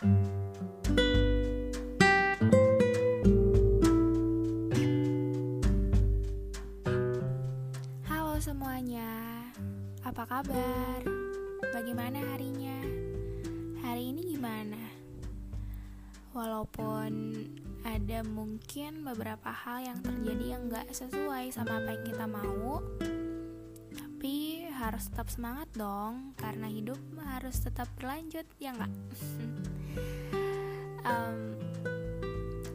Halo semuanya, apa kabar? Bagaimana harinya? Hari ini gimana? Walaupun ada mungkin beberapa hal yang terjadi yang gak sesuai sama apa yang kita mau, tapi harus tetap semangat dong, karena hidup harus tetap berlanjut, ya nggak? Em,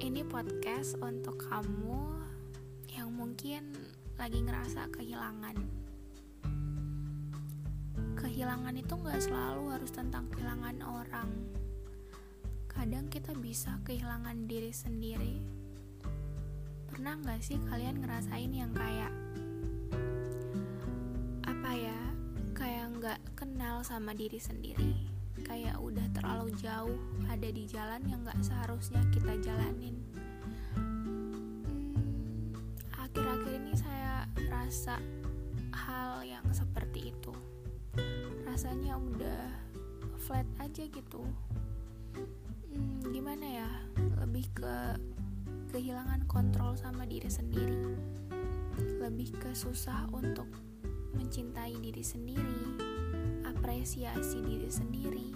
ini podcast untuk kamu yang mungkin lagi ngerasa kehilangan. Kehilangan itu nggak selalu harus tentang kehilangan orang. Kadang kita bisa kehilangan diri sendiri. Pernah nggak sih kalian ngerasain yang kayak nggak kenal sama diri sendiri. Kayak udah terlalu jauh ada di jalan yang nggak seharusnya kita jalanin. Hmm, akhir-akhir ini saya rasa hal yang seperti itu. Rasanya udah flat aja gitu. Hmm, gimana ya? Lebih ke kehilangan kontrol sama diri sendiri. Lebih ke susah untuk mencintai diri sendiri apresiasi diri sendiri.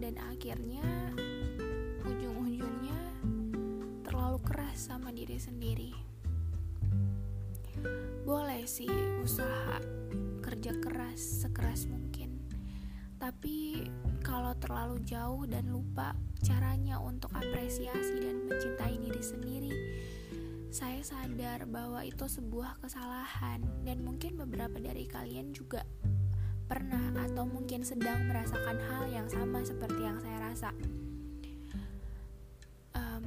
Dan akhirnya ujung-ujungnya terlalu keras sama diri sendiri. Boleh sih usaha kerja keras sekeras mungkin. Tapi kalau terlalu jauh dan lupa caranya untuk apresiasi dan mencintai diri sendiri saya sadar bahwa itu sebuah kesalahan. Dan mungkin beberapa dari kalian juga pernah atau mungkin sedang merasakan hal yang sama seperti yang saya rasa. Em,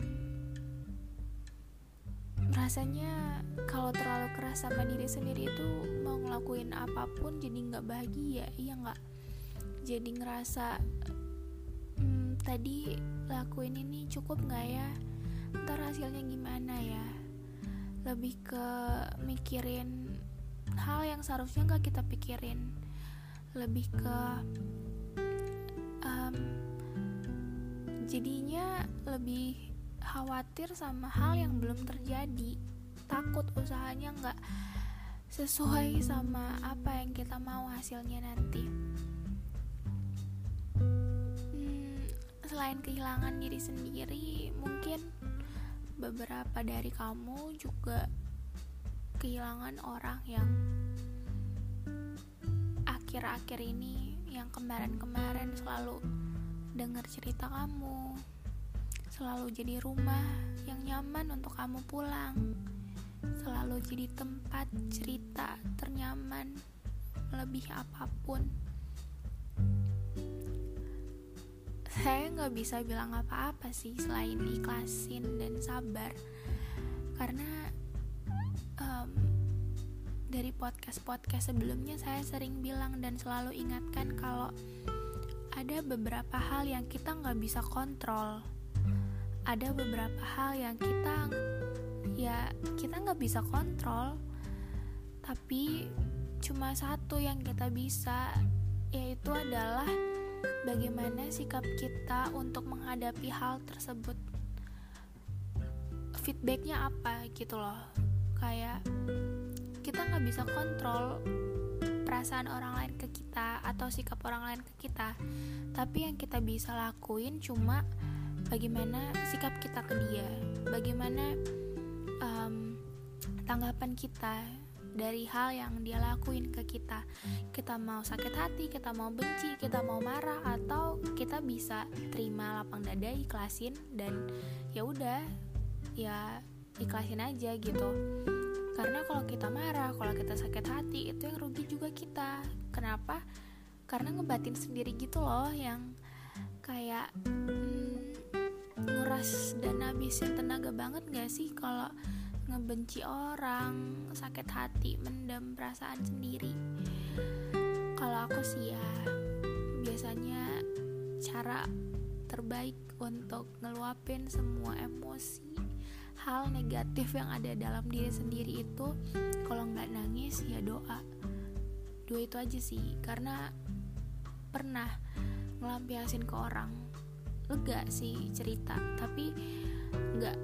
rasanya kalau terlalu keras sama diri sendiri itu mau ngelakuin apa pun jadi nggak bahagia iya nggak? Jadi ngerasa "Hmm, tadi lakuin ini cukup nggak ya? Ntar hasilnya gimana ya? Lebih ke mikirin hal yang seharusnya nggak kita pikirin lebih ke em, jadinya lebih khawatir sama hal yang belum terjadi. Takut usahanya nggak sesuai sama apa yang kita mau hasilnya nanti. Hmm, selain kehilangan diri sendiri mungkin beberapa dari kamu juga kehilangan orang yang akhir-akhir ini yang kemarin-kemarin selalu dengar cerita kamu selalu jadi rumah yang nyaman untuk kamu pulang selalu jadi tempat cerita ternyaman lebih apa pun. Saya nggak bisa bilang apa-apa sih selain ikhlasin dan sabar karena dari podcast-podcast sebelumnya saya sering bilang dan selalu ingatkan kalau ada beberapa hal yang kita nggak bisa kontrol. Ada beberapa hal yang kita ya kita nggak bisa kontrol. Tapi cuma satu yang kita bisa yaitu adalah bagaimana sikap kita untuk menghadapi hal tersebut. Feedbacknya apa gitu loh. Kayak kita nggak bisa kontrol perasaan orang lain ke kita atau sikap orang lain ke kita. Tapi yang kita bisa lakuin cuma bagaimana sikap kita ke dia. Bagaimana em, tanggapan kita dari hal yang dia lakuin ke kita. Kita mau sakit hati kita mau benci kita mau marah atau kita bisa terima lapang dada ikhlasin dan ya udah ya ikhlasin aja gitu kita sakit hati itu yang rugi juga kita. Kenapa? Karena ngebatin sendiri gitu loh yang kayak hmm, nguras dan habisin tenaga banget gak sih? Kalau ngebenci orang sakit hati mendem perasaan sendiri. Kalau aku sih ya biasanya cara terbaik untuk ngeluapin semua emosi hal negatif yang ada dalam diri sendiri itu kalau nggak nangis ya doa. Dua itu aja sih karena pernah ngelampiasin ke orang. Lega sih cerita tapi nggak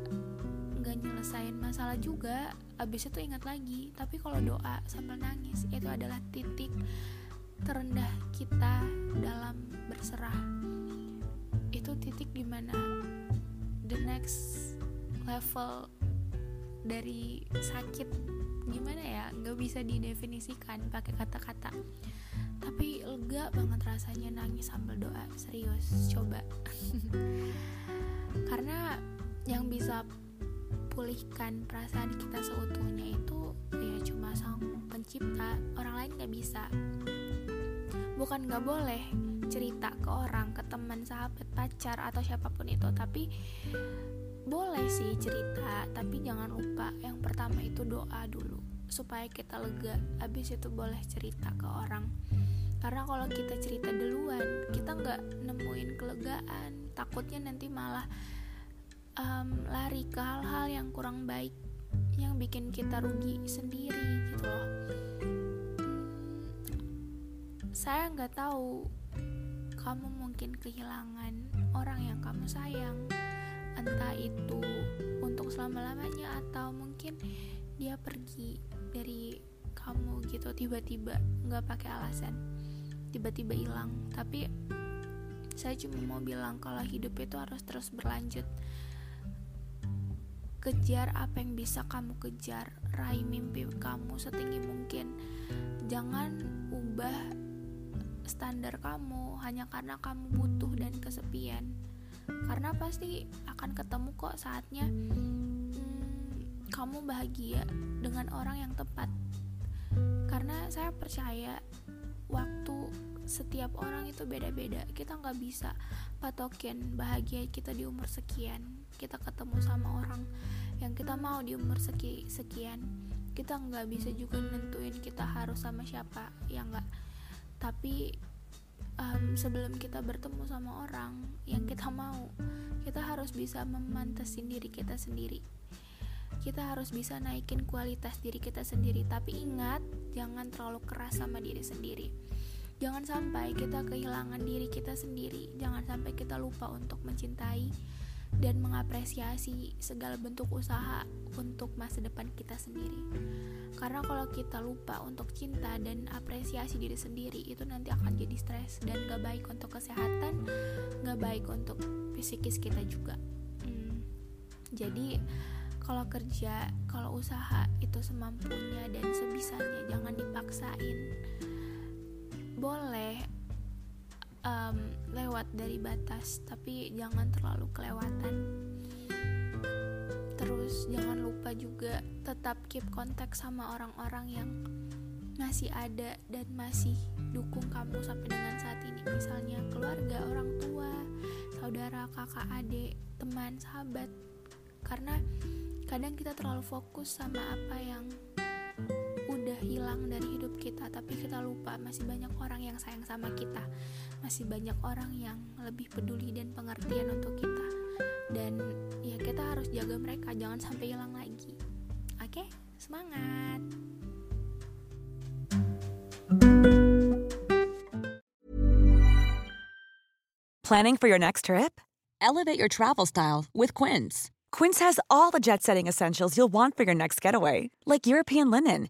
nggak nyelesain masalah juga. Abis itu ingat lagi tapi kalau doa sambil nangis itu adalah titik terendah kita dalam berserah. Itu titik di mana level dari sakit gimana ya? Nggak bisa didefinisikan pakai kata-kata. Tapi lega banget rasanya nangis sambil doa. Serius coba. Karena yang bisa pulihkan perasaan kita seutuhnya itu ya cuma sang pencipta. Orang lain nggak bisa. Bukan nggak boleh cerita ke orang ke teman sahabat pacar atau siapa pun itu. Tapi boleh sih cerita tapi jangan lupa yang pertama itu doa dulu supaya kita lega. Habis itu boleh cerita ke orang. Karena kalau kita cerita duluan kita nggak nemuin kelegaan. Takutnya nanti malah um, lari ke hal-hal yang kurang baik yang bikin kita rugi sendiri gitu loh. Hmm, saya nggak tahu kamu mungkin kehilangan orang yang kamu sayang entah itu untuk selama-lamanya atau mungkin dia pergi dari kamu gitu tiba-tiba nggak pakai alasan tiba-tiba hilang. Tapi saya cuma mau bilang kalau hidup itu harus terus berlanjut. Kejar apa yang bisa kamu kejar raih mimpi kamu setinggi mungkin. Jangan ubah standar kamu hanya karena kamu butuh dan kesepian karena pasti akan ketemu kok saatnya kamu bahagia dengan orang yang tepat. Karena saya percaya waktu setiap orang itu beda-beda. Kita nggak bisa patokin bahagia kita di umur sekian. Kita ketemu sama orang yang kita mau di umur seki sekian. Kita nggak bisa juga nentuin kita harus sama siapa ya nggak. Tapi um, sebelum kita bertemu sama orang yang kita mau kita harus bisa memantesin diri kita sendiri. Kita harus bisa naikin kualitas diri kita sendiri. Tapi ingat jangan terlalu keras sama diri sendiri. Jangan sampai kita kehilangan diri kita sendiri. Jangan sampai kita lupa untuk mencintai dan mengapresiasi segala bentuk usaha untuk masa depan kita sendiri. Karena kalau kita lupa untuk cinta dan apresiasi diri sendiri itu nanti akan jadi stres dan gak baik untuk kesehatan gak baik untuk psikis kita juga. Hmm. jadi kalau kerja kalau usaha itu semampunya dan sebisanya jangan dipaksain. Boleh um, lewat dari batas tapi jangan terlalu kelewatan. Terus jangan lupa juga tetap keep kontak sama orang-orang yang masih ada dan masih dukung kamu sampai dengan saat ini. Misalnya keluarga orang tua saudara kakak adik teman sahabat. Karena kadang kita terlalu fokus sama apa yang hilang dari hidup kita tapi kita lupa masih banyak orang yang sayang sama kita. Masih banyak orang yang lebih peduli dan pengertian untuk kita. Dan ya kita harus jaga mereka jangan sampai hilang lagi. Oke semangat. Planning for your next trip? Elevate your travel style with quince. Quince has all the jet setting essentials you'll want for your next getaway, like European linen,